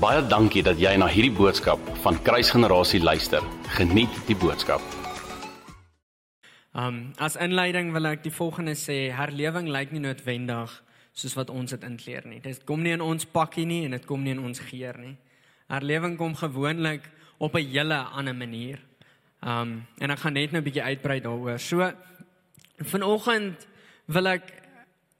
Baie dankie dat jy na hierdie boodskap van Kruisgenerasie luister. Geniet die boodskap. Um as inleiding wil ek die volgende sê: herlewing lyk nie noodwendig soos wat ons dit inkleer nie. Dit kom nie in ons pakkie nie en dit kom nie in ons geur nie. Herlewing kom gewoonlik op 'n hele ander manier. Um en ek gaan net nou 'n bietjie uitbrei daaroor. So vanoggend wil ek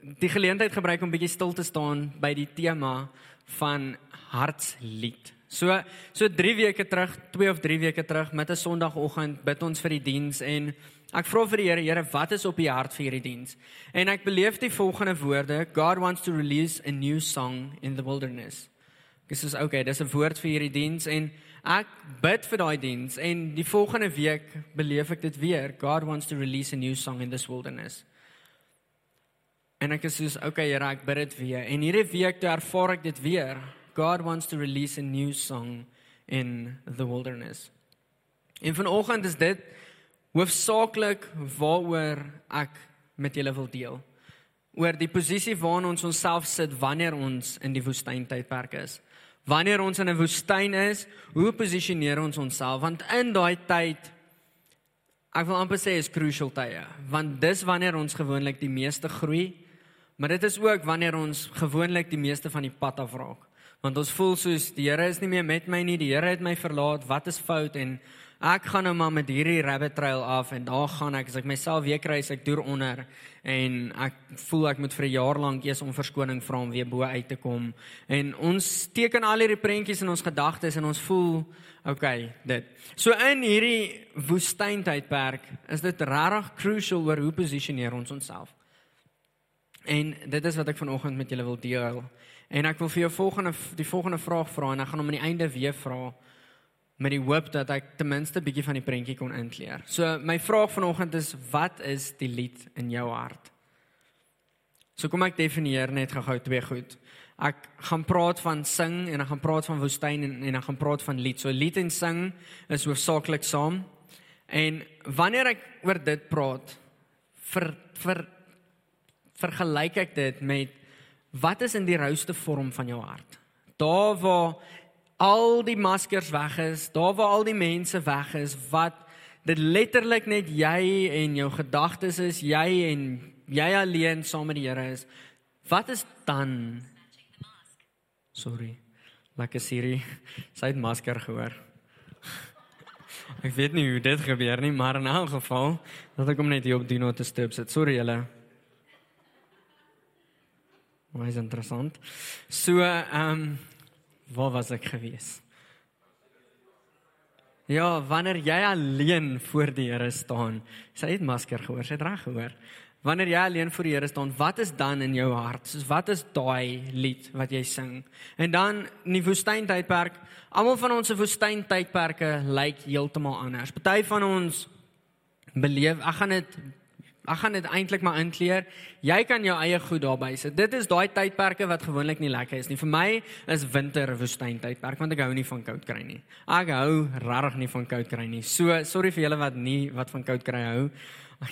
die geleentheid gebruik om bietjie stil te staan by die tema van hartslied. So so 3 weke terug, 2 of 3 weke terug met 'n Sondagoggend bid ons vir die diens en Ek vra vir die Here, Here, wat is op u hart vir hierdie diens? En ek beleef die volgende woorde: God wants to release a new song in the wilderness. Dis is okay, dis 'n woord vir hierdie diens en ek bid vir daai diens en die volgende week beleef ek dit weer. God wants to release a new song in this wilderness. En ek sê, okay, Here, ek bid dit weer. En hierdie week toe ervaar ek dit weer. God wants to release a new song in the wilderness. En vanoggend is dit hoofsaaklik waaroor ek met julle wil deel oor die posisie waarin ons onsself sit wanneer ons in die woestyntydperk is. Wanneer ons in 'n woestyn is, hoe posisioneer ons onsself? Want in daai tyd ek wil amper sê is crucial tye, want dis wanneer ons gewoonlik die meeste groei, maar dit is ook wanneer ons gewoonlik die meeste van die pad afraak. Want ons voel soos die Here is nie meer met my nie, die Here het my verlaat, wat is fout? En ek gaan nou maar met hierdie rabbit trail af en daar gaan ek. As ek myself weer kry ek deur onder. En ek voel ek moet vir 'n jaar lank eers om verskoning vra om weer bo uit te kom. En ons teken al hierdie prentjies in ons gedagtes en ons voel okay dit. So in hierdie woestyntydperk is dit regtig crucial oor hoe posisioneer ons onsself. En dit is wat ek vanoggend met julle wil deel en ek wil vir jou volgende die volgende vraag vra en ek gaan hom aan die einde weer vra met die hoop dat ek ten minste 'n bietjie van die prentjie kon inkleer. So my vraag vanoggend is wat is die lied in jou hart? So kom ek definieer net gou-gou twee goed. Ek gaan praat van sing en ek gaan praat van woestyn en en ek gaan praat van lied. So lied en sing is hoofsaaklik saam. En wanneer ek oor dit praat, vir vir vergelyk ek dit met wat is in die rouste vorm van jou hart? Daar waar al die maskers weg is, daar waar al die mense weg is, wat dit letterlik net jy en jou gedagtes is, jy en jy alleen saam met die Here is. Wat is dan? Sorry. Lekker Siri. Sy het masker gehoor. Ek weet nie hoe dit gebeur nie, maar in 'n geval, dat ek hom net hier op do not disturb sit. Sorry julle. Is interessant. So, ehm um, waar was ek gewees? Ja, wanneer jy alleen voor die Here staan. Sy het masker gehoor, sy het reg gehoor. Wanneer jy alleen voor die Here staan, wat is dan in jou hart? Soos wat is daai lied wat jy sing? En dan in die woestyntydperk, almal van ons se woestyntydperke lyk heeltemal anders. Party van ons beleef, ek gaan dit Ek gaan dit eintlik maar inkleer. Jy kan jou eie goed daarby sit. Dit is daai tydperke wat gewoonlik nie lekker is nie. Vir my is winter woestyn tydperk want ek hou nie van koud kry nie. Ek hou regtig nie van koud kry nie. So sorry vir julle wat nie wat van koud kry hou.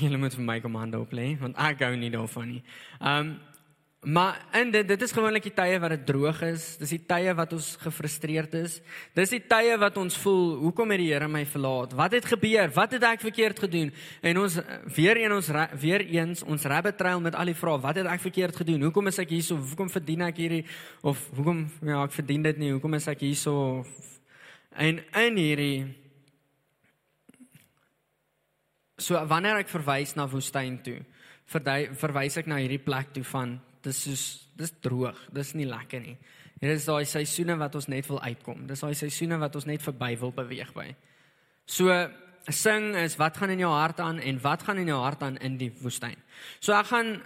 Julle moet vir my kom hande op lê want ek hou nie daarvan nie. Um Maar en dit dit is gewoonlik die tye wat dit droog is. Dis die tye wat ons gefrustreerd is. Dis die tye wat ons voel, hoekom het die Here my verlaat? Wat het gebeur? Wat het ek verkeerd gedoen? En ons weer een ons weer eens ons rabbit trail met al die vrae. Wat het ek verkeerd gedoen? Hoekom is ek hier so? Hoekom verdien ek hierdie of hoekom ja, ek verdien dit nie. Hoekom is ek hier so? En in hierdie So wanneer ek verwys na woestyn toe, verwys ek na hierdie plek toe van dis soos dis droog, dis nie lekker nie. Hier is daai seisoene wat ons net wil uitkom. Dis daai seisoene wat ons net verby wil beweeg by. So sing is wat gaan in jou hart aan en wat gaan in jou hart aan in die woestyn. So ek gaan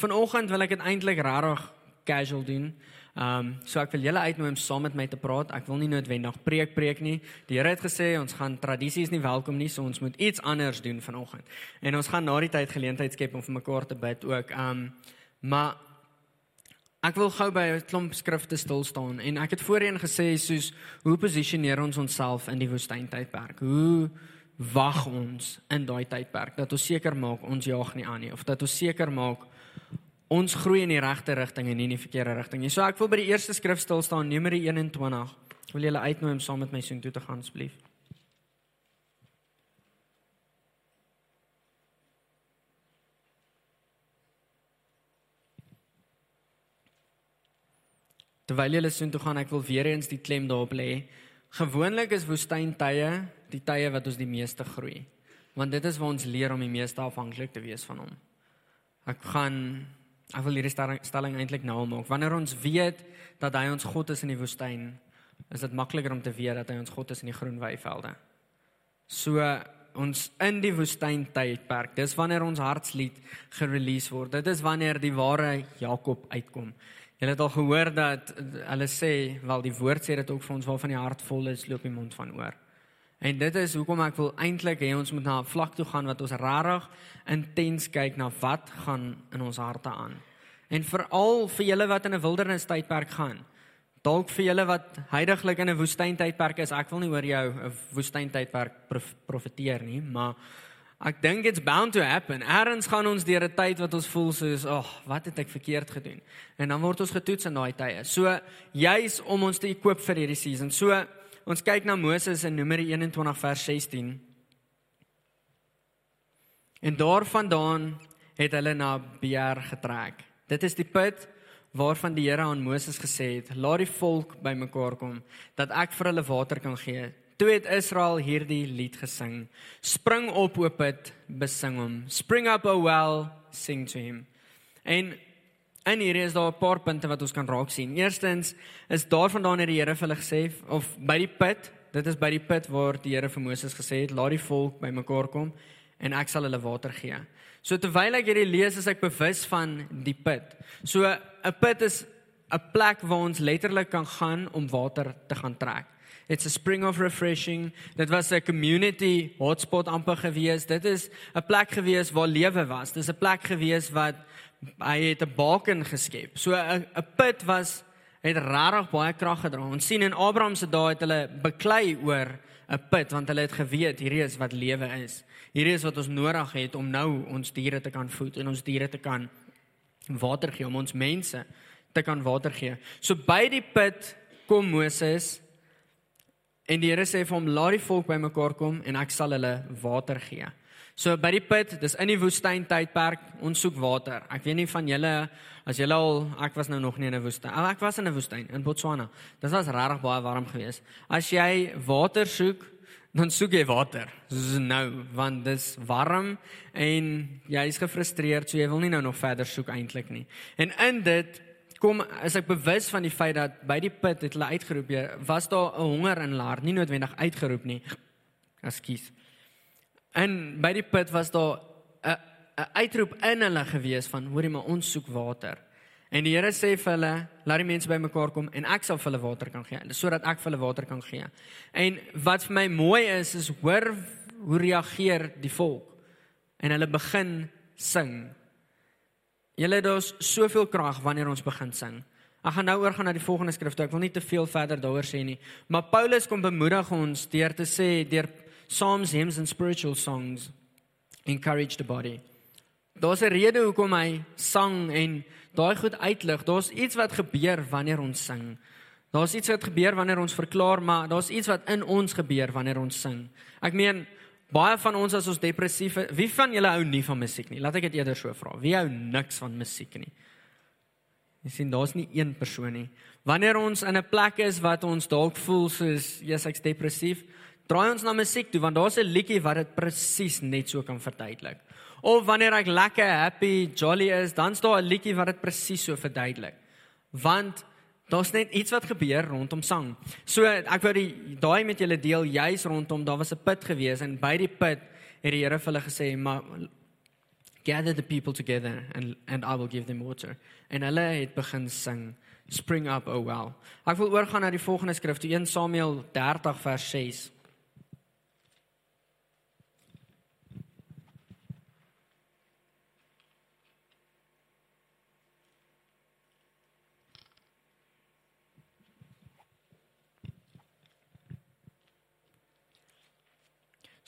vanoggend wil ek dit eintlik rarig casual doen. Ehm um, so ek wil julle uitnooi om saam met my te praat. Ek wil nie noodwendig preek preek nie. Die Here het gesê ons gaan tradisies nie welkom nie, so ons moet iets anders doen vanoggend. En ons gaan na die tyd geleentheid skep om vir mekaar te bid ook. Ehm um, maar Ek wil gou by 'n klomp skrifte stil staan en ek het voorheen gesê soos hoe posisioneer ons onsself in die woestyntydperk? Hoe wag ons in daai tydperk dat ons seker maak ons jaag nie aan nie of dat ons seker maak ons groei in die regte rigting en nie in die verkeerde rigting nie. So ek wil by die eerste skrif stil staan, Numeri 21. Ek wil julle uitnooi om saam met my soontoe te gaan asseblief. Terwyl julle soontoe gaan, ek wil weer eens die klem daarop lê. Gewoonlik is woestyntye die tye wat ons die meeste groei. Want dit is waar ons leer om die meeste afhanklik te wees van hom. Ek gaan ek wil hierdie stelling, eintlik nou maak. Wanneer ons weet dat hy ons God is in die woestyn, is dit makliker om te weet dat hy ons God is in die groen weivelde. So ons in die woestyn tydperk. Dis wanneer ons hartslied gerelease word. Dit is wanneer die ware Jakob uitkom. Julle het al gehoor dat hulle sê, wel die woord sê dit ook vir ons waarvan die hart vol is, loop die mond van oor. En dit is hoekom ek wil eintlik hê ons moet na 'n vlak toe gaan wat ons rarig intens kyk na wat gaan in ons harte aan. En veral vir julle wat in 'n wildernis tydperk gaan. Dalk vir julle wat heidaglik in 'n woestyntydperk is, ek wil nie oor jou 'n woestyntydperk prof, profeteer nie, maar ek dink it's bound to happen. Eerens gaan ons deur 'n tyd wat ons voel soos, "Ag, oh, wat het ek verkeerd gedoen?" En dan word ons getoets in daai tye. So juis om ons te equip vir hierdie season. So ons kyk na Moses in Numeri 21 vers 16. En daarvandaan het hulle na Beer getrek. Dit is die put waarvan die Here aan Moses gesê het: "Laat die volk bymekaar kom dat ek vir hulle water kan gee." Toe het Israel hierdie lied gesing: "Spring op, o put, besing hom. Spring up, o well, sing to him." En in hierdie is daar 'n paar punte wat ons kan raak sien. Eerstens is daarvandaan het die Here vir hulle gesê of by die put, dit is by die put waar die Here vir Moses gesê het: "Laat die volk bymekaar kom en ek sal hulle water gee." So terwyl ek hierdie lees, is ek bewus van die put. So 'n put is 'n plek waar ons letterlik kan gaan om water te gaan trek. It's a spring of refreshing. Dit was 'n community hotspot amper gewees. Dit is 'n plek gewees waar lewe was. Dis 'n plek gewees wat hy het 'n baken geskep. So 'n 'n put was het regtig baie krag gedra. Ons sien in Abraham se dae het hulle beklei oor 'n put want hulle het geweet hierdie is wat lewe is. Hierdie is wat ons nodig het om nou ons diere te kan voed en ons diere te kan water gee om ons mense te kan water gee. So by die put kom Moses en die Here sê vir hom laat die volk bymekaar kom en ek sal hulle water gee. So by die put, dis in die woestyn tydperk, ons soek water. Ek weet nie van julle as julle al ek was nou nog nie in 'n woestyn. Ek was in 'n woestyn in Botswana. Dit was regtig baie warm geweest. As jy water soek, dan soek jy water. Soos nou, want dis warm en jy is gefrustreerd, so jy wil nie nou nog verder soek eintlik nie. En in dit kom as ek bewus van die feit dat by die put het hulle uitgeroep, was daar 'n honger in hulle hart, nie noodwendig uitgeroep nie. Ekskuus. En by die put was daar 'n 'n uitroep in hulle gewees van hoorie maar ons soek water. En die Here sê vir hulle, laat die mense bymekaar kom en ek sal vir hulle water kan gee, sodat ek vir hulle water kan gee. En wat vir my mooi is is hoor hoe reageer die volk. En hulle begin sing. Julle daar's soveel krag wanneer ons begin sing. Ek gaan nou oorgaan na die volgende skrif. Ek wil nie te veel verder daaroor sê nie, maar Paulus kom bemoedig ons deur te sê deur psalms, hymns and spiritual songs encourage the body. Daar's 'n rede hoekom hy sang en daai goed uitlig. Daar's iets wat gebeur wanneer ons sing. Daar's iets wat gebeur wanneer ons verklaar, maar daar's iets wat in ons gebeur wanneer ons sing. Ek meen baie van ons as ons depressief is, wie van julle hou nie van musiek nie? Laat ek dit eerder so vra. Wie hou niks van musiek nie? Jy sien, daar's nie een persoon nie. Wanneer ons in 'n plek is wat ons dalk voel soos jy's ek's depressief, draai ons na musiek toe want daar's 'n liedjie wat dit presies net so kan verduidelik. Of wanneer ek lekker happy, jolly is, dan staan 'n liedjie wat dit presies so verduidelik. Want daar's net iets wat gebeur rondom sang. So ek wou die daai met julle deel juis rondom daar was 'n put gewees en by die put het die Here vir hulle gesê, "Maar gather the people together and and I will give them water." En hulle het begin sing, "Spring up, oh well." Ek wil oorgaan na die volgende skrif, 1 Samuel 30 vers 6.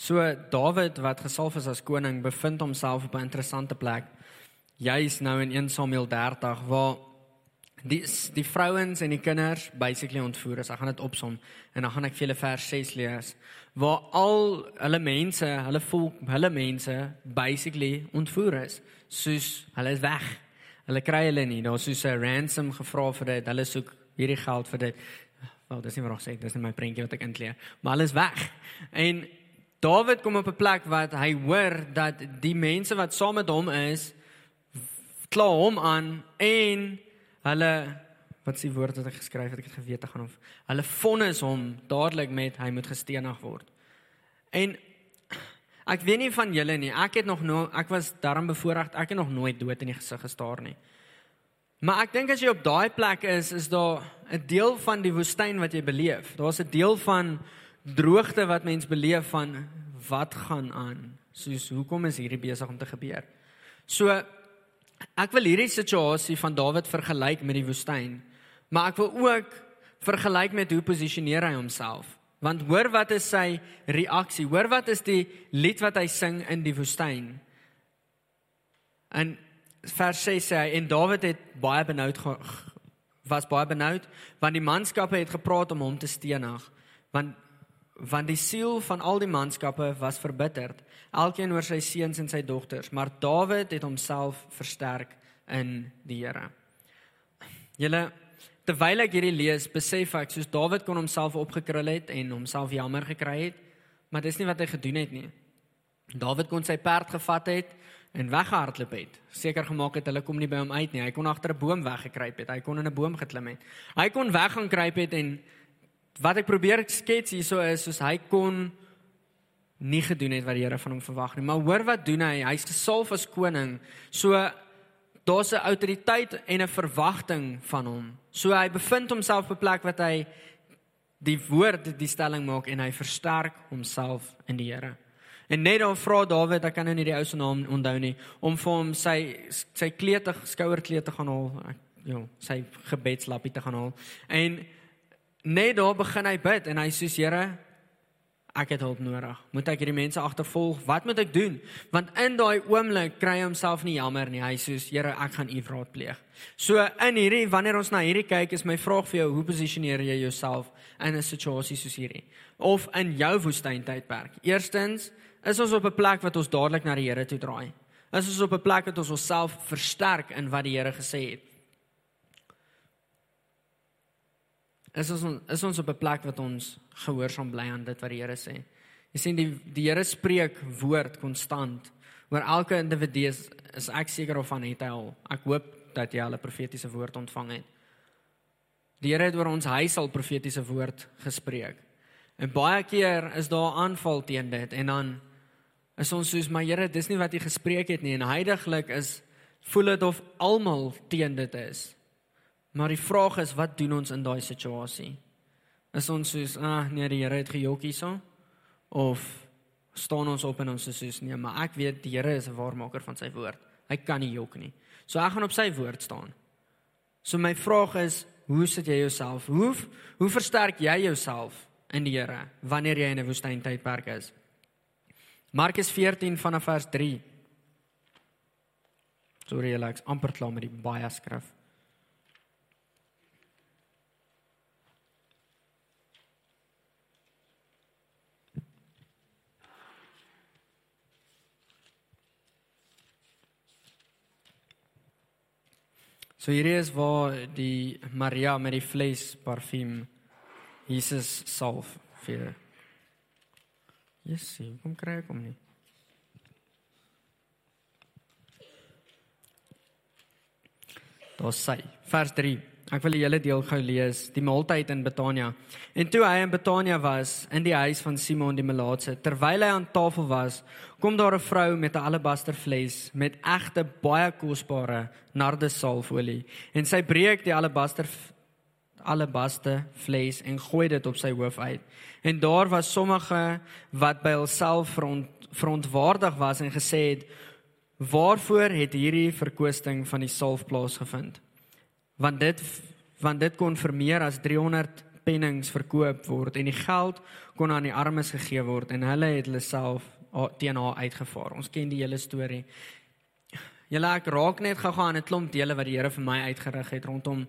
So Dawid wat gesalf is as koning bevind homself op 'n interessante plek. Juis nou in 1 Samuel 30 waar die die vrouens en die kinders basically ontvoer is. Ek gaan dit opsom en dan gaan ek vir julle vers 6 lees waar al hulle mense, hulle volk, hulle mense basically ontvoer is. Soos hulle is weg. Hulle kry hulle nie. Daar's soos 'n ransom gevra vir dit. Hulle soek hierdie geld vir dit. Wel, dis nie wat ek sê, dis net my prentjie wat ek inkleer. Maar hulle is weg. En Dawid kom op 'n plek wat hy hoor dat die mense wat saam met hom is kla hom aan en hulle wat s'ie woord wat ek geskryf het, ek het geweet ek gaan hom hulle vonnis hom dadelik met hy moet gestenig word. En ek weet nie van julle nie. Ek het nog no ek was daarom bevoorreg ek het nog nooit dood in die gesig gestaar nie. Maar ek dink as jy op daai plek is, is daar 'n deel van die woestyn wat jy beleef. Daar's 'n deel van droogte wat mens beleef van wat gaan aan. Soos hoekom is hierdie besig om te gebeur? So Ek wil hierdie situasie van Dawid vergelyk met die woestyn, maar ek wil ook vergelyk met hoe posisioneer hy homself. Want hoor wat is sy reaksie? Hoor wat is die lied wat hy sing in die woestyn? In vers 6 sê hy en Dawid het baie benoud was baie benoud want die manskappe het gepraat om hom te stenig want want die siel van al die manskappe was verbitterd elkeen oor sy seuns en sy dogters maar Dawid het homself versterk in die Here. Julle terwyl ek hierdie lees besef ek soos Dawid kon homself opgekrul het en homself jammer gekry het maar dis nie wat hy gedoen het nie. Dawid kon sy perd gevat het en weggehardloop het. Seker gemaak het hulle kom nie by hom uit nie. Hy kon agter 'n boom weggekruip het. Hy kon in 'n boom geklim het. Hy kon weggaan kruip het en wat ek probeer skets hierso is soos hy kon nie gedoen het wat die Here van hom verwag nie. Maar hoor wat doen hy? Hy's gesalf as koning. So daar's 'n autoriteit en 'n verwagting van hom. So hy bevind homself op 'n plek wat hy die woord die stelling maak en hy versterk homself in die Here. En net dan vra Dawid, ek kan nou nie die ou se naam onthou nie, om vir hom sy sy kleed te skouerkleed te gaan haal. Ja, sy gebedslappie te gaan haal. En net daar begin hy bid en hy sê Here ek het hulp nodig. Moet ek hierdie mense agtervolg? Wat moet ek doen? Want in daai oomblik kry hy homself nie jammer nie. Hy sê Here ek gaan U raadpleeg. So in hierdie wanneer ons na hierdie kyk is my vraag vir jou, hoe posisioneer jy jouself in 'n situasie soos hierdie? Of in jou woestyntydperk? Eerstens is ons op 'n plek wat ons dadelik na die Here toe draai. Is ons op 'n plek wat ons onsself versterk in wat die Here gesê het? Is ons is ons op 'n plek wat ons gehoorsaam bly aan dit wat die Here sê. Jy sien die die Here spreek woord konstant oor elke individu is, is ek seker of van het hy al. Ek hoop dat jy al 'n profetiese woord ontvang het. Die Here het oor ons huis al profetiese woord gespreek. En baie keer is daar aanval teen dit en dan is ons soos maar Here, dis nie wat jy gespreek het nie en heiliglik is voel dit of almal teen dit is. Maar die vraag is wat doen ons in daai situasie? Is ons soos ah nee die Here het gejok hierso of staan ons op en ons is soos nee maar ek weet die Here is 'n waarmaker van sy woord. Hy kan nie jok nie. So ek gaan op sy woord staan. So my vraag is hoe sit jy jouself? Hoe hoe versterk jy jouself in die Here wanneer jy in 'n woestyntydperk is? Markus 14 vanaf vers 3. Sorry Alex, amper klaar met die baie skrif. So hierdie is waar die Maria met die vleis parfuum Jesus salf vir. Yesie, kom kry ek hom nie. Daar sê vers 3 Ek wil die hele deel gou lees, die maaltyd in Betania. En toe hy in Betania was, in die huis van Simon die Melaatse, terwyl hy aan tafel was, kom daar 'n vrou met 'n alabasterfles met egte baie kosbare nardesalfolie, en sy breek die alabaster alabaster vlees en gooi dit op sy hoof uit. En daar was sommige wat by hulself front verontwaardig was en gesê het: "Waarvoor het hierdie verkwisting van die salf plaasgevind?" Want dit want dit kon vir meer as 300 pennings verkoop word en die geld kon aan die armes gegee word en hulle het hulle self teen haar uitgevaar. Ons ken die hele storie. Julle ek raak net gou-gou aan 'n klomp dele wat die Here vir my uitgerig het rondom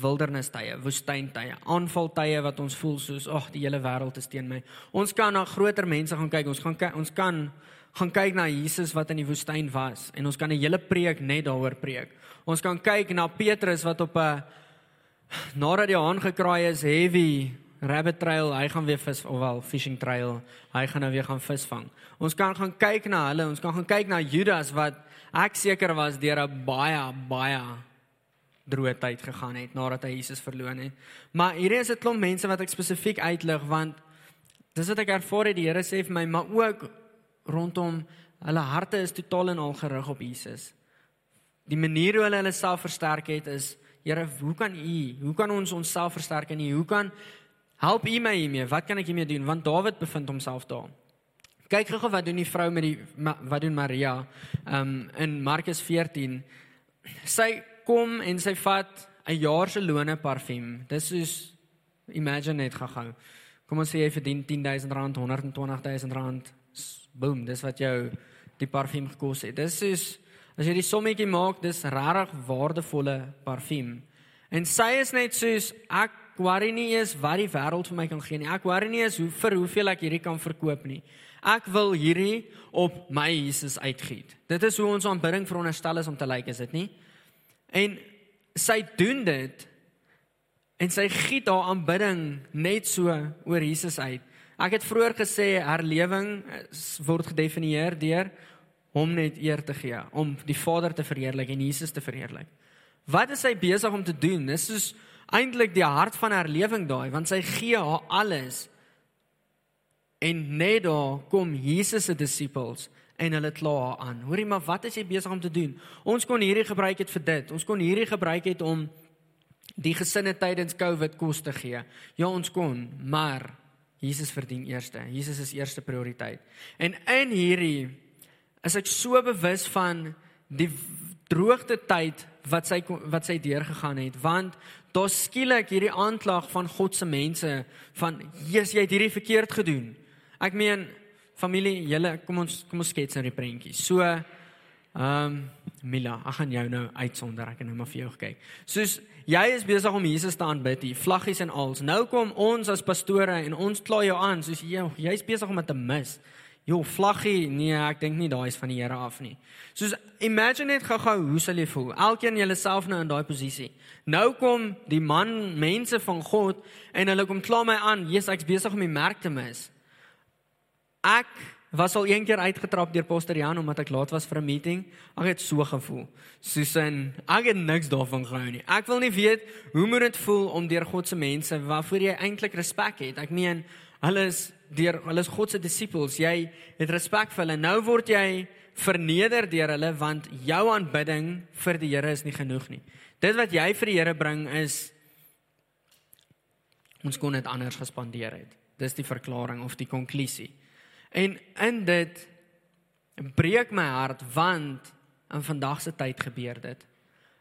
wildernistye, woestyntye, aanvaltye wat ons voel soos ag die hele wêreld is teen my. Ons kan na groter mense gaan kyk. Ons gaan ons kan gaan kyk na Jesus wat in die woestyn was en ons kan 'n hele preek net daaroor preek. Ons kan kyk na Petrus wat op 'n nadat die haan gekraai is, heavy rabbit trail, hy gaan weer vis of wel fishing trail, hy gaan nou weer gaan visvang. Ons kan gaan kyk na hulle, ons kan gaan kyk na Judas wat ek seker was deur 'n baie baie droë tyd gegaan het nadat hy Jesus verloon het. Maar hier is 'n klomp mense wat ek spesifiek uitlig want dis wat ek ervaar het die Here sê vir my, maar ook rondom hulle harte is totaal en al gerig op Jesus. Die manier hoe hulle hulle self versterk het is Here, hoe kan U, hoe kan ons onsself versterk en hoe kan help U my hiermee? Wat kan ek hiermee doen? Want Dawid bevind homself daar. Kyk gou wat doen die vrou met die wat doen Maria um in Markus 14. Sy kom en sy vat 'n jaar se loone parfuum. Dis soos imagine net gou-gou. Kom ons sê jy verdien 10000 rand, 120000 rand. Boom, dis wat jou die parfuum gekos het. Dis is as jy die sommetjie maak, dis regtig waardevolle parfuum. En sy is net soos ek worry nie eens wat die wêreld vir my kan gee nie. Ek worry nie eens hoe vir hoeveel ek hierdie kan verkoop nie. Ek wil hierdie op my Jesus uitgiet. Dit is hoe ons aanbidding veronderstel is om te lyk, is dit nie? En sy doen dit en sy giet haar aanbidding net so oor Jesus uit. Ek het vroeër gesê herlewing word gedefinieer deur hom net eer te gee, om die Vader te verheerlik en Jesus te verheerlik. Wat is sy besig om te doen? Dis soos eintlik die hart van herlewing daai, want sy gee haar alles. En net daar kom Jesus se disippels en hulle kla haar aan. Hoorie maar wat is jy besig om te doen? Ons kon hierdie gebruik het vir dit. Ons kon hierdie gebruik het om die gesinne tydens Covid kos te gee. Ja, ons kon, maar Jesus verdien eerste. Jesus is eerste prioriteit. En in hierdie is ek so bewus van die droogte tyd wat sy wat sy deurgegaan het want daar skielik hierdie aanklag van God se mense van Jesus jy het hierdie verkeerd gedoen. Ek meen familie, julle kom ons kom ons skets nou die prentjie. So ehm um, Mila, ek gaan jou nou uitsonder. Ek het nou maar vir jou gekyk. Soos jy is besig om Jesus te aanbid, die vlaggies en als. Nou kom ons as pastore en ons kla jou aan soos jy jy's besig om dit te mis. Jo, vlaggie, nee, ek dink nie daai is van die Here af nie. Soos imagine net gou-gou hoe sal jy voel? Elkeen julle self nou in daai posisie. Nou kom die man, mense van God en hulle kom kla my aan, Jesus, ek's besig om die merk te mis. Ek was al een keer uitgetrap deur Pastor Jan omdat ek laat was vir 'n meeting. Ek het so gevoel. Susan, ek het niks daarvan gehou nie. Ek wil nie weet hoe moet dit voel om deur God se mense waarvoor jy eintlik respek het. Ek meen, hulle is deur hulle is God se disippels. Jy het respek vir hulle. Nou word jy verneder deur hulle want jou aanbidding vir die Here is nie genoeg nie. Dit wat jy vir die Here bring is ons kon dit anders gespandeer het. Dis die verklaring of die konklusie. En in dit breek my hart want in vandag se tyd gebeur dit.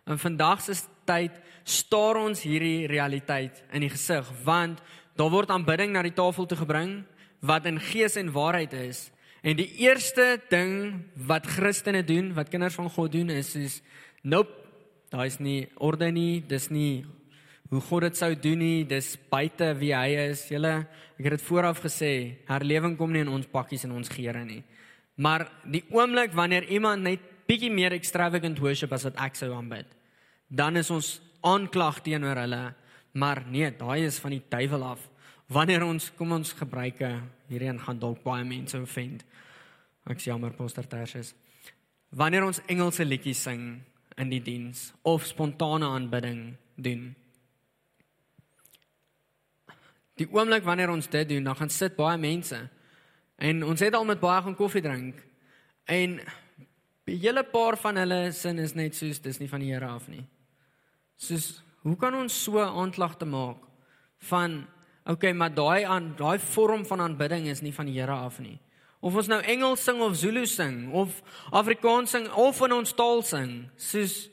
In vandag se tyd staar ons hierdie realiteit in die gesig want daar word aanbidding na die tafel toe gebring wat in gees en waarheid is. En die eerste ding wat Christene doen, wat kinders van God doen is is nope, daar is nie orde nie, dis nie hoe God dit sou doen nie, dis buite wie hy is. Julle, ek het dit vooraf gesê, herlewing kom nie in ons pakkies en ons geere nie. Maar die oomblik wanneer iemand net bietjie meer extravagant worship as wat ek sou aanbid, dan is ons aanklag teenoor hulle. Maar nee, daai is van die duiwel af. Wanneer ons kom ons gebruike hierheen gaan dalk baie mense offend. Ek sê jammer Pastor Tersius. Wanneer ons Engelse liedjies sing in die diens of spontane aanbidding doen, Die oomblik wanneer ons dit doen, dan gaan sit baie mense. En ons het al met baie gaan koffie drink. En 'n hele paar van hulle sin is net soos dis nie van die Here af nie. Soos hoe kan ons so aanklag te maak van okay, maar daai aan daai vorm van aanbidding is nie van die Here af nie. Of ons nou Engels sing of Zulu sing of Afrikaans sing of in ons taal sing, soos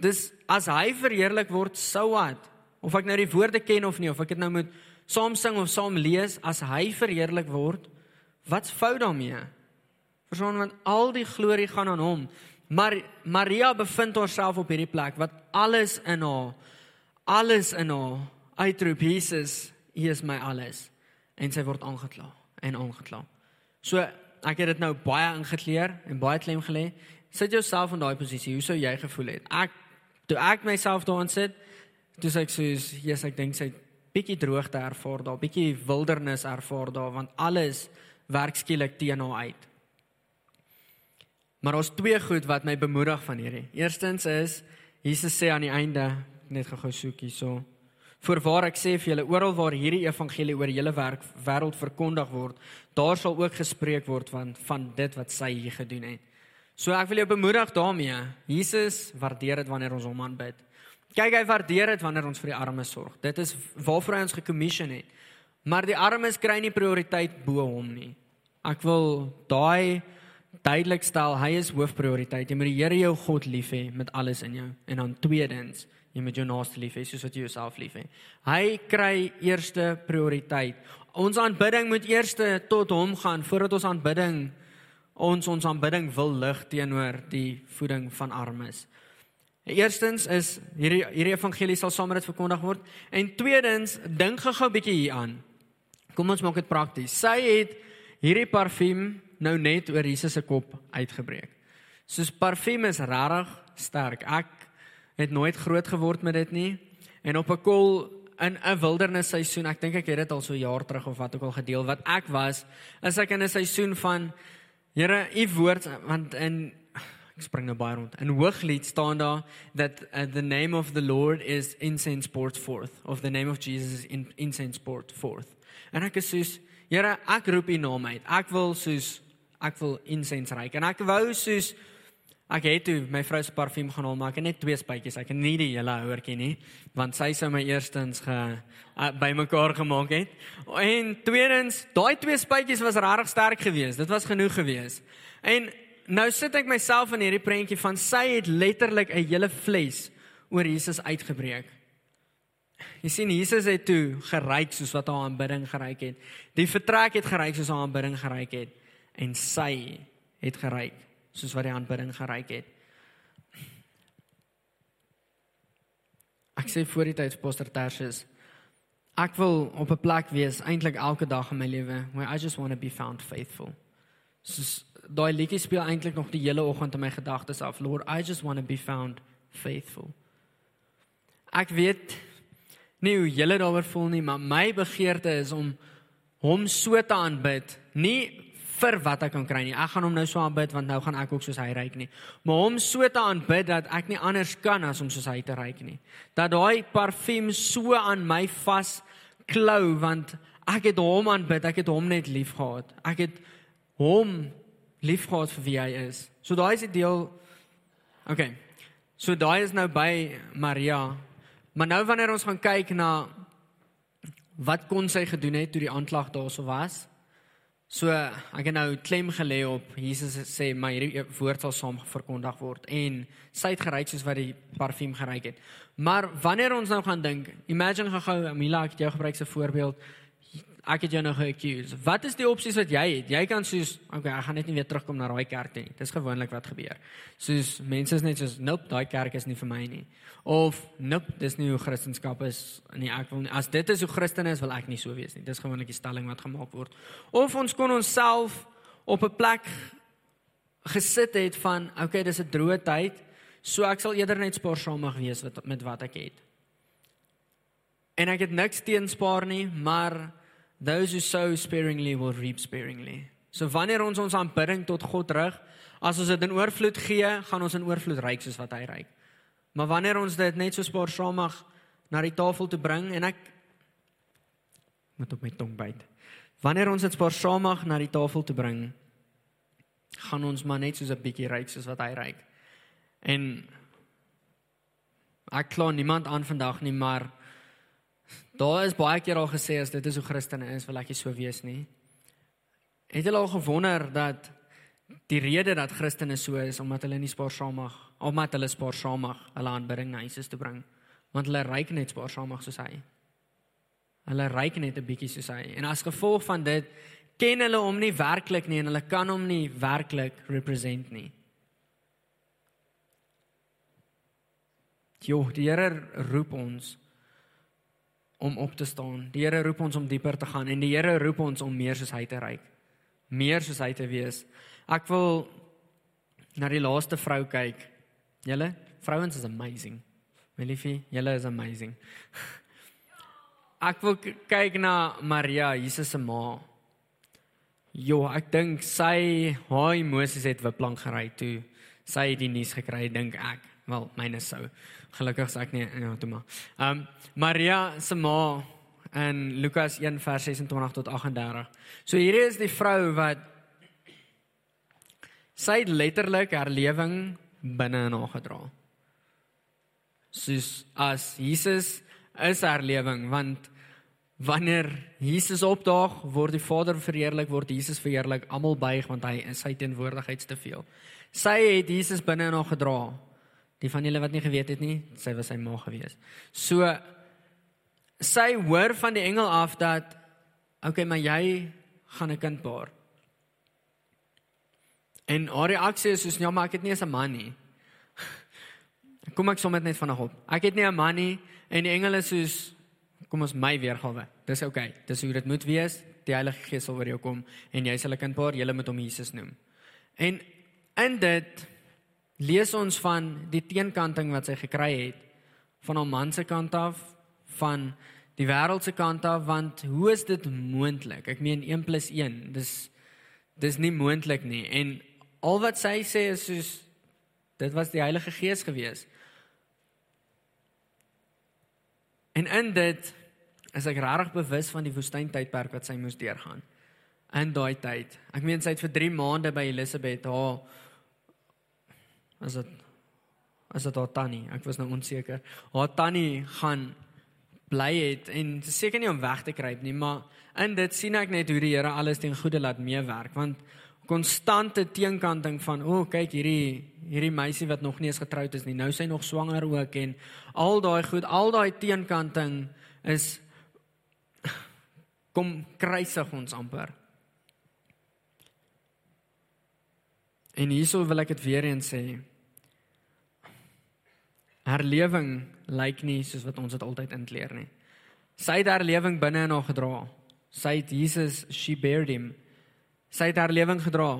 dis as hy verheerlik word, sou wat? Of ek nou die woorde ken of nie, of ek dit nou moet saam sing of saam lees as hy verheerlik word, wat's fout daarmee? Verstaan want al die glorie gaan aan hom. Maar Maria bevind haarself op hierdie plek wat alles in haar alles in haar uitroep Jesus, U is my alles en sy word aangekla en aangekla. So ek het dit nou baie ingekleer en baie klem gelê. Sit jouself in daai posisie. Hoe sou jy gevoel het? Ek toe ek myself daarin sit, toe sê ek soos, "Jesus, ek dink sy bietjie droogte ervaar daar, bietjie wildernis ervaar daar want alles werk skielik teen haar uit." Maar ons twee goed wat my bemoedig van hierdie. Eerstens is Jesus sê aan die einde net gou-gou soek hierso. Voorwaar ek sê vir julle oral waar hierdie evangelie oor hele werk wêreld verkondig word, daar sal ook gespreek word van van dit wat sy hier gedoen het. So ek wil jou bemoedig daarmee. Jesus waardeer dit wanneer ons hom aanbid. Kyk, hy waardeer dit wanneer ons vir die armes sorg. Dit is waarvoor hy ons gekommission het. Maar die armes kry nie prioriteit bo hom nie. Ek wil daai duidelik stel, hy is hoofprioriteit. Jy moet die Here jou God lief hê met alles in jou. En dan tweedens, jy moet jou naaste lief hê soos wat jy jouself lief hê. Hy kry eerste prioriteit. Ons aanbidding moet eers tot hom gaan voordat ons aanbidding ons ons aanbidding wil lig teenoor die voeding van armes. Eerstens is hierdie hierdie evangelie sal saam met dit verkondig word en tweedens dink gou-gou 'n bietjie hieraan. Kom ons maak dit prakties. Sy het hierdie parfuum nou net oor Jesus se kop uitgebreek. Soos parfuum is regtig sterk. Ek het nooit groot geword met dit nie en op 'n kol in 'n wildernis seisoen, ek dink ek het dit al so jaar terug of wat ook al gedeel wat ek was, is ek in 'n seisoen van Here, u woord want in ek spring nou baie rond. In Hooglied staan daar that uh, the name of the Lord is incense poured forth of the name of Jesus is in, incense poured forth. En ek is soos Here, ek roep u naam uit. Ek wil soos ek wil incense reik en ek wou soos ek het toe my vrou se parfuum gaan haal maar ek het net twee spuitjies. Ek het nie die hele houertjie nie want sy sou my eerstens ge uh, bymekaar gemaak het. En tweedens, daai twee spuitjies was regtig sterk geweest. Dit was genoeg geweest. En nou sit ek myself in hierdie prentjie van sy het letterlik 'n hele fles oor Jesus uitgebreek. Jy sien Jesus het toe geryk soos wat haar aanbidding geryk het. Die vertrek het geryk soos haar aanbidding geryk het en sy het geryk soos wat die aanbidding geryk het. Ek sê voor die tyd Pastor Tertius ek wil op 'n plek wees eintlik elke dag in my lewe where I just want to be found faithful. So daai liedjie speel eintlik nog die hele oggend in my gedagtes af. Lord, I just want to be found faithful. Ek weet nie hoe julle daaroor voel nie, maar my begeerte is om hom so te aanbid, nie vir wat ek kan kry nie. Ek gaan hom nou so aanbid want nou gaan ek ook soos hy ryk nie. Maar hom so te aanbid dat ek nie anders kan as om soos hy te ryk nie. Dat daai parfuum so aan my vas klou want ek het hom aanbid, ek het hom net liefgehad. Ek het hom liefgehad vir wie hy is. So daai is die deel OK. So daai is nou by Maria. Maar nou wanneer ons gaan kyk na wat kon sy gedoen het toe die aanklag daarso was? So ek het nou klem gelê op Jesus sê my hierdie woord sal saam verkondig word en sy het geryk soos wat die parfuum geryk het. Maar wanneer ons nou gaan dink, imagine gou-gou Mila ek het jou gebruik 'n voorbeeld ek het jou nou ge-accuse. Wat is die opsies wat jy het? Jy kan soos, okay, ek gaan net nie weer terugkom na daai kerk nie. Dis gewoonlik wat gebeur. Soos mense is net soos, nope, daai kerk is nie vir my nie. Of nope, dis nie hoe Christendom is nie. Ek wil nie as dit is hoe Christen is, wil ek nie so wees nie. Dis gewoonlik die stelling wat gemaak word. Of ons kon onsself op 'n plek gesit het van, okay, dis 'n droë tyd, so ek sal eerder net spaarsamig wees met wat ek het. En ek het niks teenspaar nie, maar those who sow sparingly will reap sparingly. So wanneer ons ons aanbidding tot God rig, as ons dit in oorvloed gee, gaan ons in oorvloed ryk soos wat hy ryk. Maar wanneer ons dit net so spaarsamig na die tafel toe bring en ek moet op my tong byt. Wanneer ons dit spaarsamig na die tafel toe bring, gaan ons maar net soos 'n bietjie ryk soos wat hy ryk. En ek kla niemand aan vandag nie, maar Daar is baie keer al gesê as dit is hoe Christene is, wil ek nie so wees nie. Het julle al gewonder dat die rede dat Christene so is omdat hulle nie spaarsamig, omdat hulle spaarsamig hulle aanbidding na Jesus toe bring, want hulle ryk net spaarsamig soos hy. Hulle ryk net 'n bietjie soos hy. En as gevolg van dit ken hulle hom nie werklik nie en hulle kan hom nie werklik represent nie. Jo, die Here roep ons om op te staan. Die Here roep ons om dieper te gaan en die Here roep ons om meer soos hy te reik. Meer soos hy te wees. Ek wil na die laaste vrou kyk. Julle, vrouens is amazing. My liefie, julle is amazing. Ek wil kyk na Maria, Jesus se ma. Jo, ek dink sy haar emosies het wiplang gery toe sy die nuus gekry dink ek. Wel, myne sou. Gelukkig sê ek nie ja, toe maar. Ehm um, Maria se ma in Lukas 1 vers 26 tot 38. So hierdie is die vrou wat sy letterlik haar lewing binne in haar gedra. Soos as Jesus is haar lewing want wanneer Jesus opdaag word die Vader verheerlik word Jesus verheerlik almal buig want hy is sy teenwoordigheid te veel. Sy het Jesus binne in haar gedra. Die van julle wat nie geweet het nie, sy was sy ma gewees. So sy hoor van die engel af dat okay, maar jy gaan 'n kind baar. En haar reaksie is soos ja, maar ek het nie eens 'n man nie. Kom ek sommer net vanaand op. Ek het nie 'n man nie en die engele soos kom ons my weergawe. Dis okay. Dis hoe dit moet wees. Die Heilige Gees sal oor jou kom en jy sal 'n kind baar. Jy moet hom Jesus noem. En in dit lees ons van die teenkanting wat sy gekry het van haar man se kant af, van die wêreld se kant af, want hoe is dit moontlik? Ek meen 1 + 1, dis dis nie moontlik nie. En al wat sy sê is soos dit was die Heilige Gees gewees. En in dit is ek regtig bewus van die woestyntydperk wat sy moes deurgaan. In daai tyd. Ek meen sy het vir 3 maande by Elisabeth haar As dit as dit haar tannie, ek was nou onseker. Haar tannie gaan bly het en seker nie om weg te kruip nie, maar in dit sien ek net hoe die Here alles ten goeie laat meewerk want konstante teenkanting van o, oh, kyk hierdie hierdie meisie wat nog nie eens getroud is nie, nou sy nog swanger ook en al daai goed, al daai teenkanting is kom kruisig ons amper. En hierso wil ek dit weer eens sê. Herlewing lyk nie soos wat ons dit altyd intleer nie. Sy het herlewing binne in haar gedra. Sy het Jesus she bared him. Sy het herlewing gedra.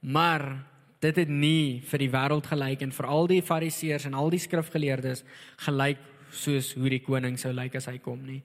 Maar dit het nie vir die wêreld gelyk en vir al die fariseërs en al die skrifgeleerdes gelyk soos hoe die koning sou lyk as hy kom nie.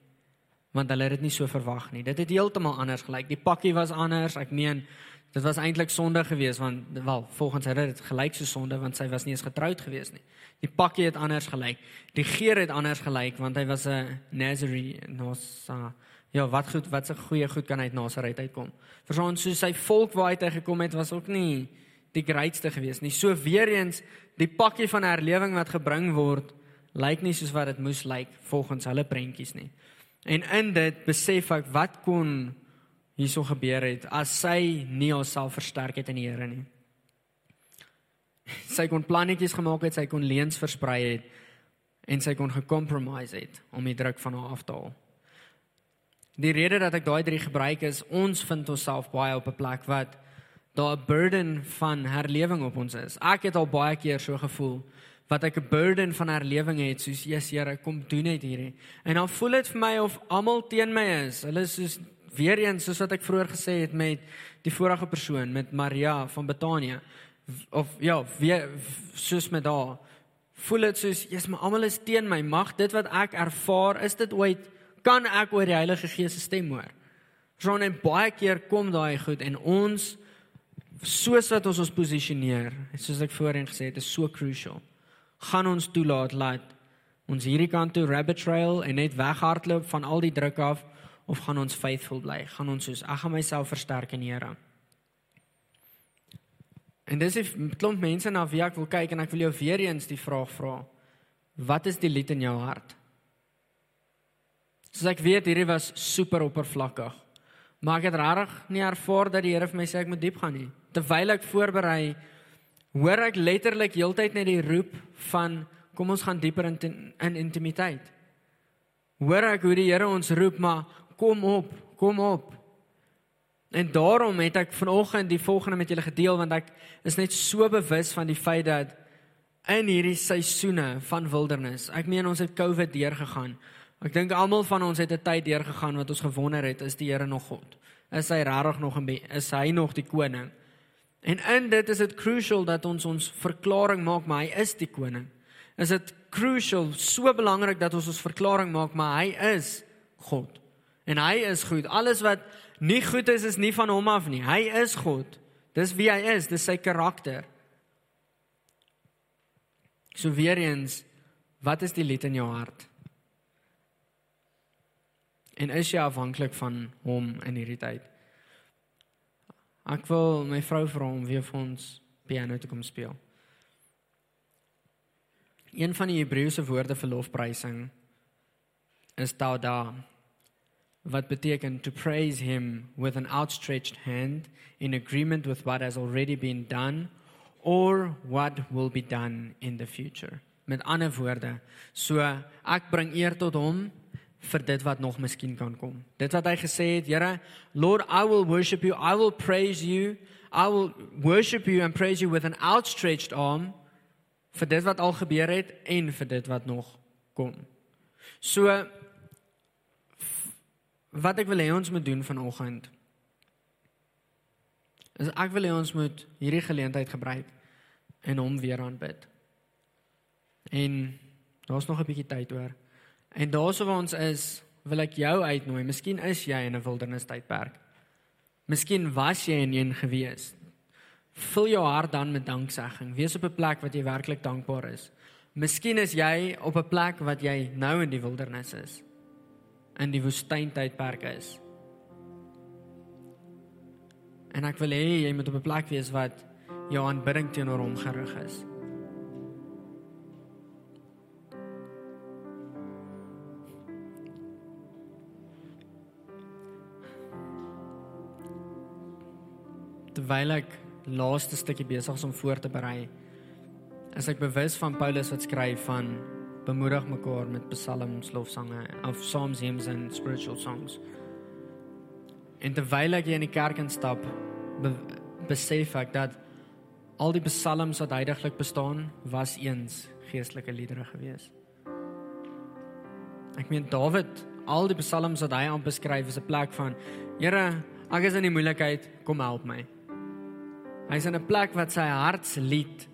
Want hulle het dit nie so verwag nie. Dit het heeltemal anders gelyk. Die pakkie was anders. Ek meen Dit was eintlik sonde geweest want wel volgens hulle dit gelyk so sonde want sy was nie eens getroud geweest nie. Die pakkie het anders gelyk. Die geur het anders gelyk want hy was 'n Nazarene Nosa. Ja, wat goed, wat se goeie goed kan uit Nasaret uitkom. Verstaan so sy volk waar hy gekom het was ook nie die grootste geweest nie. So weer eens die pakkie van herlewing wat gebring word lyk nie soos wat dit moes lyk volgens hulle prentjies nie. En in dit besef ek wat kon hierso gebeur het as sy nie haarself versterk het in die Here nie. Sy kon plannetjies gemaak het, sy kon leuns versprei het en sy kon gecompromise het om die druk van haar af te haal. Die rede dat ek daai drie gebruik is ons vind onsself baie op 'n plek wat daar 'n burden van herlewing op ons is. Ek het al baie keer so gevoel wat ek 'n burden van herlewing het soos Jesus Here kom doen net hierdie. En dan voel dit vir my of almal teen my is. Hulle is soos weer eens soos wat ek vroeër gesê het met die vorige persoon met Maria van Betanië of ja, weer soos met haar voel dit soos jy's maar almal is teen my. Mag dit wat ek ervaar, is dit ooit kan ek oor die Heilige Gees se stem hoor? Ron en baie keer kom daai goed en ons soos wat ons ons posisioneer, soos ek voorheen gesê het, is so crucial. Gaan ons toelaat laat ons hierdie kant toe rabbit trail en net weghardloop van al die druk af of gaan ons faithful bly? Gaan ons soos ek gaan myself versterk in die Here? En dis 'n klomp mense na wie ek wil kyk en ek wil jou weer eens die vraag vra. Wat is die lied in jou hart? Soos ek weet hierdie was super oppervlakkig. Maar ek het regtig nie ervaar dat die Here vir my sê ek moet diep gaan nie. Terwyl ek voorberei, hoor ek letterlik heeltyd net die roep van kom ons gaan dieper in in intimiteit. Hoor ek hoe die Here ons roep, maar kom op, kom op. En daarom het ek vanoggend die volgende met julle gedeel want ek is net so bewus van die feit dat in hierdie seisoene van wildernis. Ek meen ons het COVID deurgegaan. Ek dink almal van ons het 'n tyd deurgegaan wat ons gewonder het, is die Here nog God? Is hy regtig nog in is hy nog die koning? En in dit is dit crucial dat ons ons verklaring maak maar hy is die koning. Is dit crucial, so belangrik dat ons ons verklaring maak maar hy is God. En hy is goed. Alles wat nie goed is is nie van hom af nie. Hy is God. Dis wie hy is, dis sy karakter. So weer eens, wat is die lied in jou hart? En is jy afhanklik van hom in hierdie tyd? Ek wil my vrou vra om weer vir ons piano te kom speel. Een van die Hebreëse woorde vir lofprysing is tauda wat beteken to praise him with an outstretched hand in agreement with what has already been done or what will be done in the future. Met ander woorde, so ek bring eer tot hom vir dit wat nog miskien kan kom. Dit wat hy gesê het, Here, Lord, I will worship you, I will praise you, I will worship you and praise you with an outstretched arm vir dit wat al gebeur het en vir dit wat nog kom. So wat ek wil hê ons moet doen vanoggend is ek wil hê ons moet hierdie geleentheid gebruik en hom weer aanbid. En daar's nog 'n bietjie tyd oor. En daarso waar ons is, wil ek jou uitnooi. Miskien is jy in 'n wildernis tydperk. Miskien was jy in een gewees. Vul jou hart dan met danksegging. Wees op 'n plek wat jy werklik dankbaar is. Miskien is jy op 'n plek wat jy nou in die wildernis is. In die woestyntydperk is. En ek wil hê jy moet op 'n plek wees wat jou aanbidding teenoor hom gerig is. Terwyl ek laaste stukkie besig is om voor te berei, is ek bewus van Paulus wat skryf van bemoedig mekaar met psalms, lofsange, of psalms, hymns en spiritual songs. En terwyl ek in die kerk instap, be besef ek dat al die psalms wat heidaglik bestaan, was eens geestelike liedere gewees. Ek meen Dawid, al die psalms wat hy aan beskryf is 'n plek van Here, ek is in die moeilikheid, kom help my. Hy's in 'n plek wat sy hartslied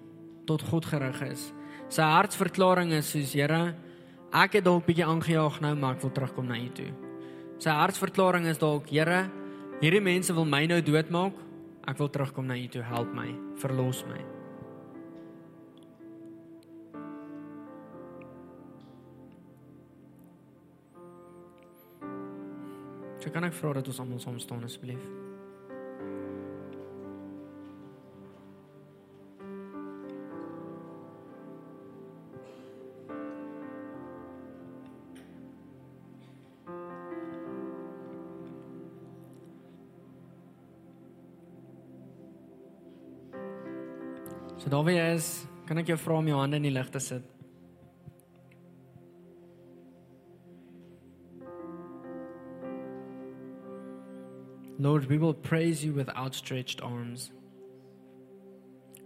tot God gerig is. Sy hartsverklaring is soos Here, ek het dalk bietjie aangejaag nou, maar ek wil terugkom na U toe. Sy hartsverklaring is dalk Here, hierdie mense wil my nou doodmaak. Ek wil terugkom na U toe, help my, verlos my. So kan ek vra dat ons almal saam staan asseblief. So daar wie is, kan ek jou vra om jou hande in die lug te sit? Lord, we will praise you with outstretched arms.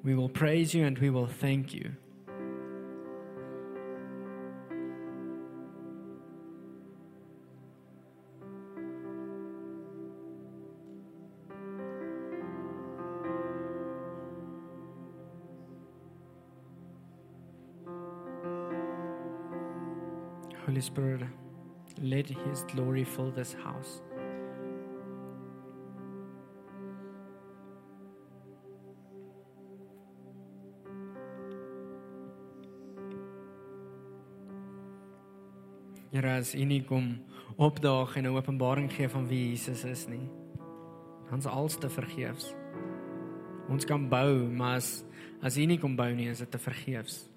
We will praise you and we will thank you. Holy Spirit, let His glory fill this house. Here as U nie kom opdaag en 'n openbaring gee van wie Jesus is nie. Ons als te vergeefs. Ons kan bou, maar as as U nie kom bou nie, is dit te vergeefs.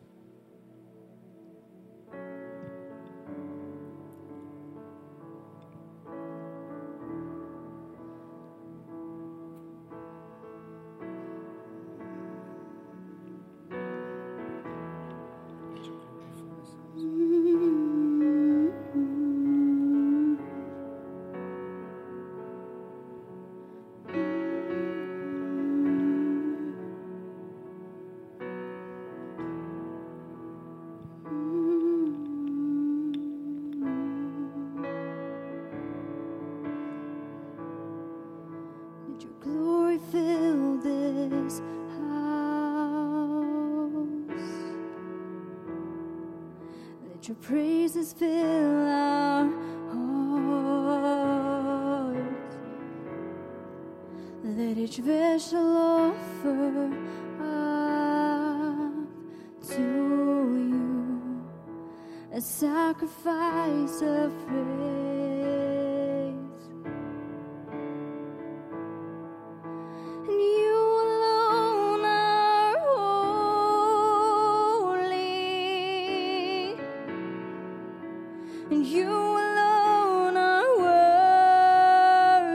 and you alone are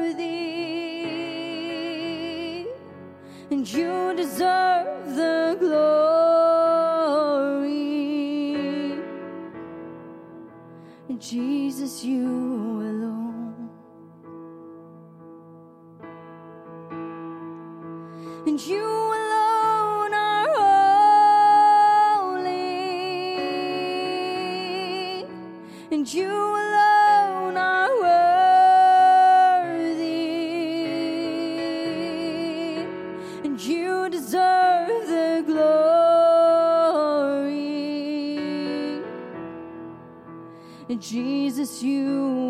worthy, and you deserve the glory. Jesus, you alone, and you. Jesus, you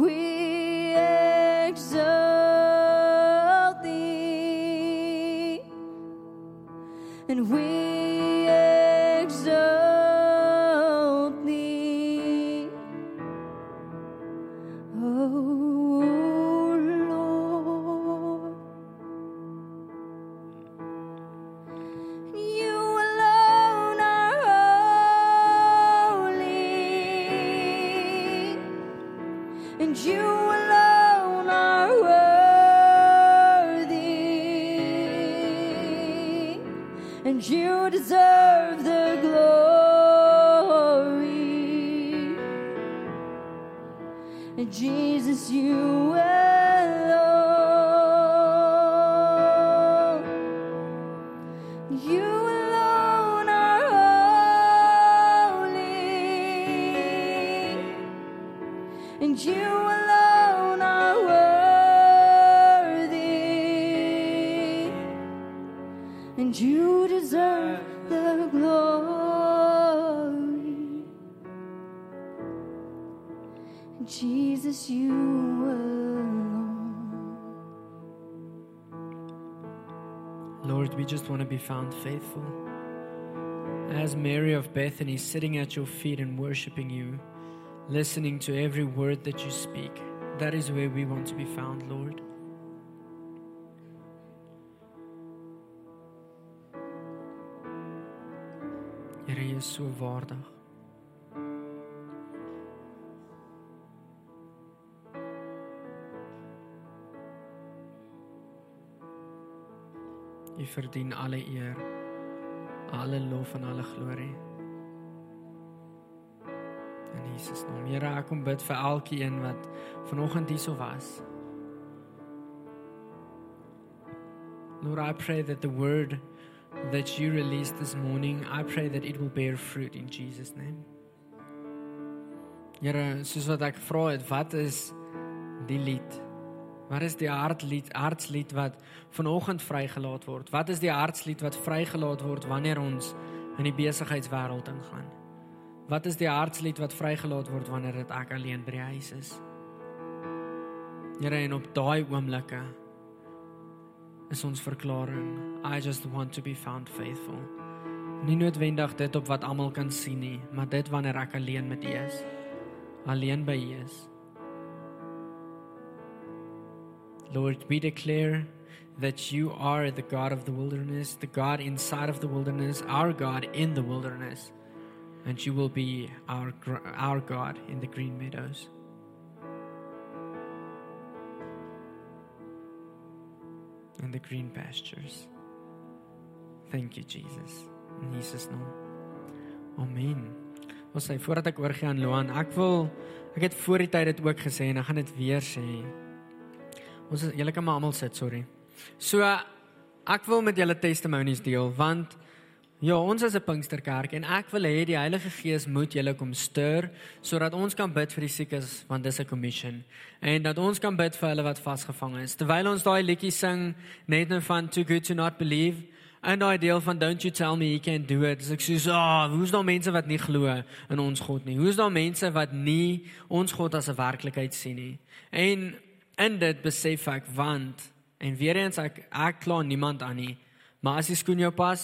we exalt. found faithful. As Mary of Bethany sitting at your feet and worshiping you, listening to every word that you speak, that is where we want to be found, Lord. Here is so waardig. Jy verdien alle eer, alle lof en alle glorie. In Jesus naam. Here, ek kom bid vir elkeen wat vanoggend hierso was. Lord, I pray that the word that you released this morning, I pray that it will bear fruit in Jesus name. Here, soos wat ek vra het, wat is die lied? Wat is die hartlied, hartslied wat vanoggend vrygelaat word? Wat is die hartslied wat vrygelaat word wanneer ons in die besigheidswêreld ingaan? Wat is die hartslied wat vrygelaat word wanneer dit ek alleen by die huis is? Here, en op daai oomblikke is ons verklaring, I just want to be found faithful. Nie noodwendig dit op wat almal kan sien nie, maar dit wanneer ek alleen met U is. Alleen by U is. Lord, we declare that you are the God of the wilderness, the God inside of the wilderness, our God in the wilderness, and you will be our our God in the green meadows. And the green pastures. Thank you Jesus. In Jesus naam. Amen. Ons sê voordat ek oorgie aan Loan, ek wil ek het voor die tyd dit ook gesê en ek gaan dit weer sê. Ons is julle kan maar almal sit, sorry. So ek wil met julle testimonies deel want ja, ons is 'n Pinksterkerk en ek wil hê die Heilige Gees moet julle kom stuur sodat ons kan bid vir die siekes want dis 'n commission en dat ons kan bid vir hulle wat vasgevang is. Terwyl ons daai liedjie sing net nou van too good to not believe en daai deel van don't you tell me he can do it. So ek sê, "Ah, oh, hoe's daar mense wat nie glo in ons God nie? Hoe's daar mense wat nie ons God as 'n werklikheid sien nie?" En in dit besef ek want en weer eens ek ek kla niemand aan nie maar as die skoen jou pas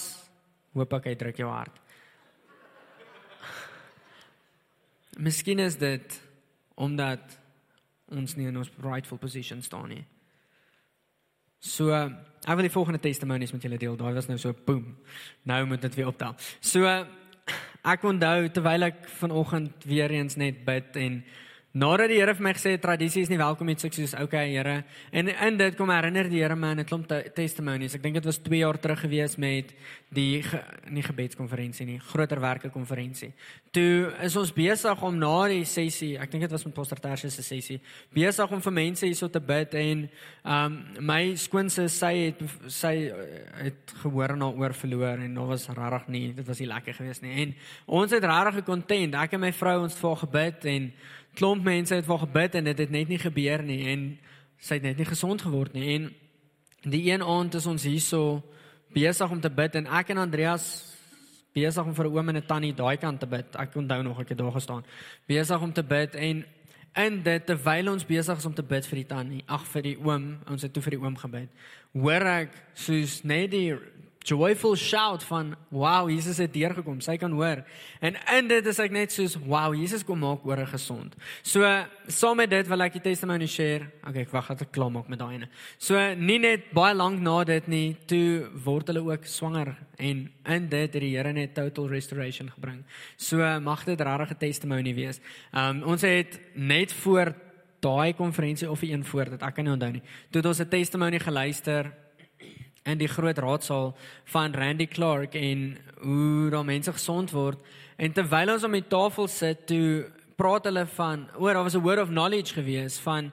hoop ek hy druk jou hart. Miskien is dit omdat ons nie in ons rightful position staan nie. So ek wil die volgende testimonies met julle deel. Daai was nou so boom. Nou moet dit weer optel. So ek onthou terwyl ek vanoggend weer eens net bid en Nadat die Here vir my gesê het tradisie is nie welkom iets ek soos okay Here en in dit kom herinner die Here my aan 'n klomp te testimonies. Ek dink dit was 2 jaar terug gewees met die ge, nie gebedskonferensie nie, groter werke konferensie. Toe is ons besig om na die sessie, ek dink dit was met Pastor Tersius se sessie, besig om vir mense hierso te bid en um my skoonse sy het sy het gehoor en haar oor verloor en daar was regtig nie, dit was nie lekker geweest nie. En ons het regtig gekontent. Ek en my vrou ons vir haar gebid en klomp mense het vir gebid en dit het net nie gebeur nie en sy het net nie gesond geword nie en die een aand is ons hierso besig om te bid en ek en Andreas besig om vir 'n oom en 'n tannie daai kant te bid. Ek onthou nog ek het daar gestaan. Besig om te bid en in dit terwyl ons besig is om te bid vir die tannie, ag vir die oom, ons het toe vir die oom gebid. Hoor ek soos net die joyful shout van wow Jesus het deurgekom. Sy kan hoor. En in dit is ek net soos wow Jesus kom maak oor gesond. So saam met dit wil ek die testimony share. Okay ek wag dat ek klaar maak met daai ene. So nie net baie lank na dit nie toe word hulle ook swanger en in dit het die Here net total restoration gebring. So mag dit regtig 'n testimony wees. Um, ons het net voor daai konferensie of een voor dit ek kan nie onthou nie toe het ons 'n testimony geluister in die groot raadsaal van Randy Clark en hoe daar mense gesond word. En terwyl ons om die tafel sit toe praat hulle van oor daar was 'n word of knowledge gewees van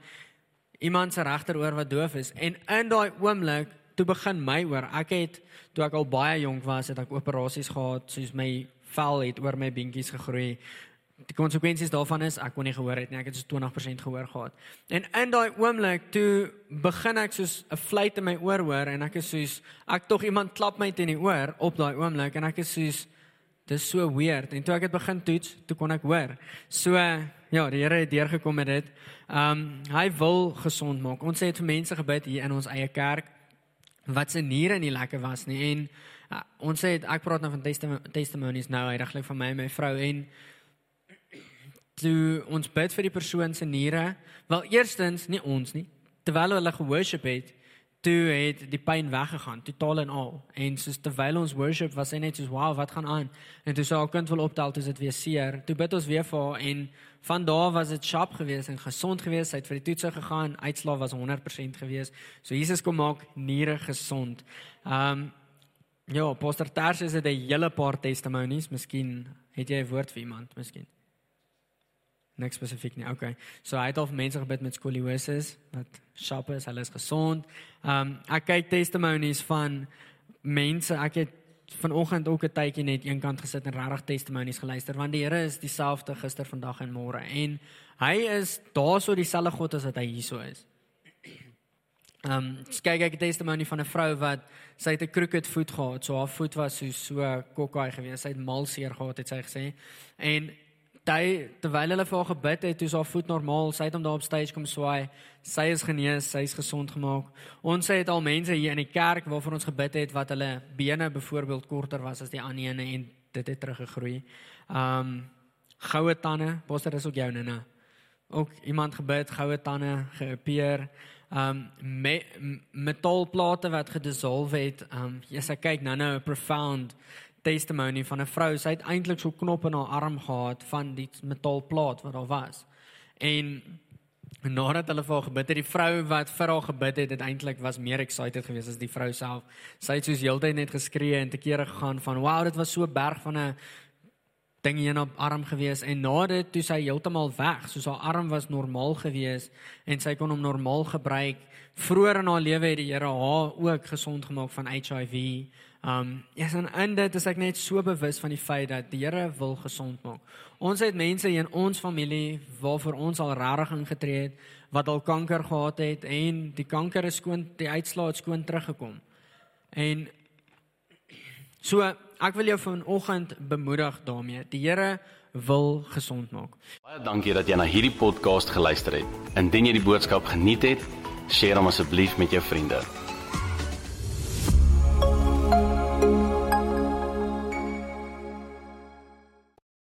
iemand se regteroor wat doof is. En in daai oomblik toe begin my oor. Ek het toe ek al baie jonk was het ek operasies gehad soos my vel het oor my beentjies gegroei die konsekwensies daarvan is ek kon nie gehoor het nie. Ek het so 20% gehoor gehad. En in daai oomblik toe begin ek soos 'n fluit in my oor hoor en ek is soos ek tog iemand klap my teen die oor op daai oomblik en ek is soos dis so weird. En toe ek dit begin toets toe kon ek hoor. So ja die Here het deurgekom met dit. Um hy wil gesond maak. Ons het vir mense gebid hier in ons eie kerk wat se niere nie lekker was nie. En uh, ons het ek praat nou van testim testimonies nou regtig van my en my vrou en toe ons bid vir die persoon se niere. Wel eerstens nie ons nie. Terwyl hulle geworship het, toe het die pyn weggegaan totaal en al. En soos terwyl ons worship was hy net soos wow wat gaan aan? En toe sê haar kind wil optel toe dit weer seer. Toe bid ons weer vir haar en van daar was dit sharp geweest en gesond geweest. Hy het vir die toetse gegaan uitslae was 100% geweest. So Jesus kom maak niere gesond. Um ja pastor Ters is dit 'n hele paar testimonies. Miskien het jy 'n woord vir iemand miskien Niks spesifiek nie. Okay. So hy het al mense gebid met skoliosis wat sharp is, hulle is gesond. Um ek kyk testimonies van mense. Ek het vanoggend ook 'n tydjie net eenkant gesit en regtig testimonies geluister want die Here is dieselfde gister, vandag en môre en hy is daarso dieselfde God as wat hy hierso is. Um kyk ek 'n testimonie van 'n vrou wat sy het 'n crooked voet gehad. So haar voet was so so kokkai geweest. Sy het mal seer gehad het sy gesê. En Daai terwyl hulle vir haar gebid het, toe sy haar voet normaal, sy het hom daar op stage kom swaai. Sy is genees, sy is gesond gemaak. Ons het al mense hier in die kerk waarvoor ons gebid het wat hulle bene byvoorbeeld korter was as die ander ene en dit het teruggegroei. Um goue tande, poster is ook jou nene. Ook iemand gebid, goue tande gerepareer. Um me, metaalplate wat gedissolve het. Um jy sê kyk nou nou profound testimony van 'n vrou. Sy het eintlik so knop in haar arm gehad van die metaalplaat wat daar was. En nadat hulle vir haar gebid het, die vrou wat vir haar gebid het, het eintlik was meer excited geweest as die vrou self. Sy het soos heeltyd net geskree en te kere gegaan van, "Wow, dit was so 'n berg van 'n ding hier op arm gewees en na dit toe sy heeltemal weg, soos haar arm was normaal gewees en sy kon hom normaal gebruik. Vroeger in haar lewe het die Here haar ook gesond gemaak van HIV. Um ja, en in dit is ek net so bewus van die feit dat die Here wil gesond maak. Ons het mense in ons familie waarvoor ons al regtig ingetree het wat al kanker gehad het en die kanker is skoon, die uitslaa het skoon teruggekom. En so ek wil jou vanoggend bemoedig daarmee. Die Here wil gesond maak. Baie dankie dat jy na hierdie podcast geluister het. Indien jy die boodskap geniet het, deel hom asseblief met jou vriende.